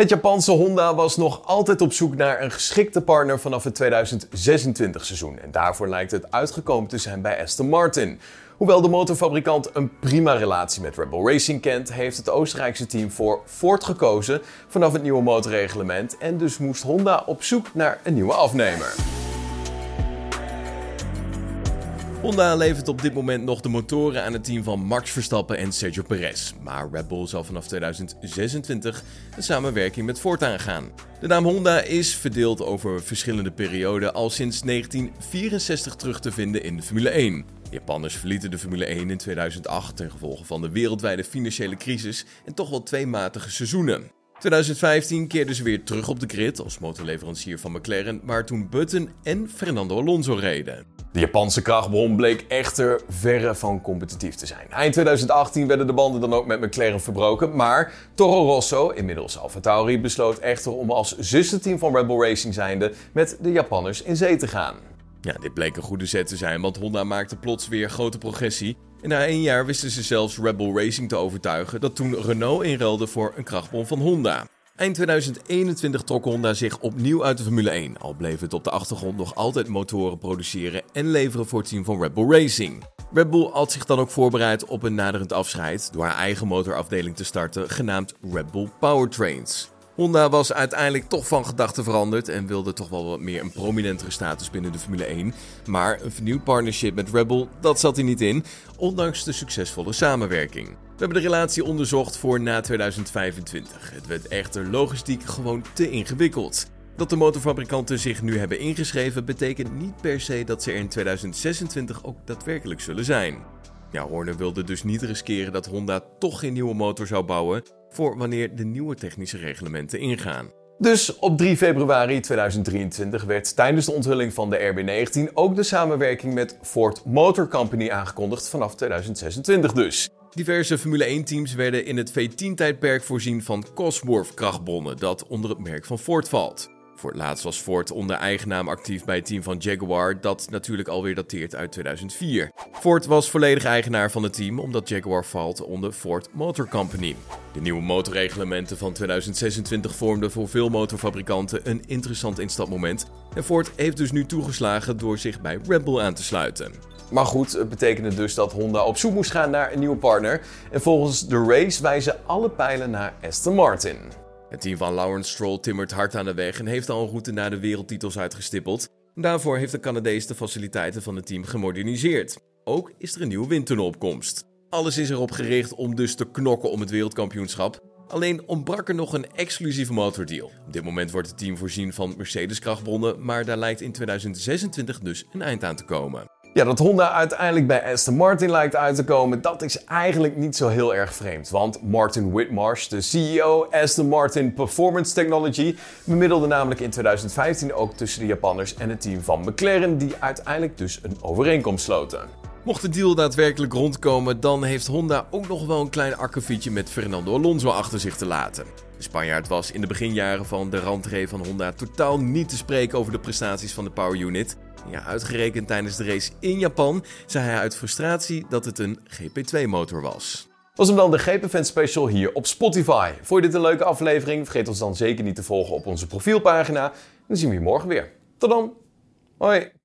Het Japanse Honda was nog altijd op zoek naar een geschikte partner vanaf het 2026 seizoen. En daarvoor lijkt het uitgekomen te zijn bij Aston Martin. Hoewel de motorfabrikant een prima relatie met Red Bull Racing kent, heeft het Oostenrijkse team voor Ford gekozen vanaf het nieuwe motorreglement. En dus moest Honda op zoek naar een nieuwe afnemer. Honda levert op dit moment nog de motoren aan het team van Max Verstappen en Sergio Perez. Maar Red Bull zal vanaf 2026 een samenwerking met Ford aangaan. De naam Honda is verdeeld over verschillende perioden al sinds 1964 terug te vinden in de Formule 1. De Japanners verlieten de Formule 1 in 2008 ten gevolge van de wereldwijde financiële crisis en toch wel twee matige seizoenen. 2015 keerden ze weer terug op de grid als motorleverancier van McLaren, waar toen Button en Fernando Alonso reden. De Japanse krachtbron bleek echter verre van competitief te zijn. Eind 2018 werden de banden dan ook met McLaren verbroken, maar Toro Rosso, inmiddels AlphaTauri, besloot echter om als zusterteam van Red Bull Racing zijnde met de Japanners in zee te gaan. Ja, dit bleek een goede zet te zijn, want Honda maakte plots weer grote progressie. En na één jaar wisten ze zelfs Red Bull Racing te overtuigen dat toen Renault inruilde voor een krachtbron van Honda. Eind 2021 trok Honda zich opnieuw uit de Formule 1, al bleef het op de achtergrond nog altijd motoren produceren en leveren voor het team van Red Bull Racing. Red Bull had zich dan ook voorbereid op een naderend afscheid door haar eigen motorafdeling te starten, genaamd Red Bull Powertrains. Honda was uiteindelijk toch van gedachten veranderd en wilde toch wel wat meer een prominentere status binnen de Formule 1. Maar een vernieuwd partnership met Red Bull, dat zat hij niet in, ondanks de succesvolle samenwerking. We hebben de relatie onderzocht voor na 2025. Het werd echter logistiek gewoon te ingewikkeld. Dat de motorfabrikanten zich nu hebben ingeschreven betekent niet per se dat ze er in 2026 ook daadwerkelijk zullen zijn. Ja, Horner wilde dus niet riskeren dat Honda toch geen nieuwe motor zou bouwen voor wanneer de nieuwe technische reglementen ingaan. Dus op 3 februari 2023 werd tijdens de onthulling van de RB19 ook de samenwerking met Ford Motor Company aangekondigd vanaf 2026 dus. Diverse Formule 1-teams werden in het V10-tijdperk voorzien van Cosworth krachtbronnen, dat onder het merk van Ford valt. Voor het laatst was Ford onder eigen naam actief bij het team van Jaguar, dat natuurlijk alweer dateert uit 2004. Ford was volledig eigenaar van het team, omdat Jaguar valt onder Ford Motor Company. De nieuwe motorreglementen van 2026 vormden voor veel motorfabrikanten een interessant instapmoment. En Ford heeft dus nu toegeslagen door zich bij Red Bull aan te sluiten. Maar goed, het betekende dus dat Honda op zoek moest gaan naar een nieuwe partner. En volgens de race wijzen alle pijlen naar Aston Martin. Het team van Lawrence Stroll timmert hard aan de weg en heeft al een route naar de wereldtitels uitgestippeld. Daarvoor heeft de Canadees de faciliteiten van het team gemoderniseerd. Ook is er een nieuwe windtunnel op komst. Alles is erop gericht om dus te knokken om het wereldkampioenschap. Alleen ontbrak er nog een exclusieve motordeal. Op dit moment wordt het team voorzien van Mercedes krachtbronnen, maar daar lijkt in 2026 dus een eind aan te komen. Ja, dat Honda uiteindelijk bij Aston Martin lijkt uit te komen, dat is eigenlijk niet zo heel erg vreemd. Want Martin Whitmarsh, de CEO Aston Martin Performance Technology, bemiddelde namelijk in 2015 ook tussen de Japanners en het team van McLaren, die uiteindelijk dus een overeenkomst sloten. Mocht de deal daadwerkelijk rondkomen, dan heeft Honda ook nog wel een klein akkefietje met Fernando Alonso achter zich te laten. De Spanjaard was in de beginjaren van de rentree van Honda totaal niet te spreken over de prestaties van de Power Unit. Ja, uitgerekend tijdens de race in Japan zei hij uit frustratie dat het een GP2-motor was. Was hem dan de GP-fan special hier op Spotify. Vond je dit een leuke aflevering? Vergeet ons dan zeker niet te volgen op onze profielpagina. Dan zien we je morgen weer. Tot dan. Hoi.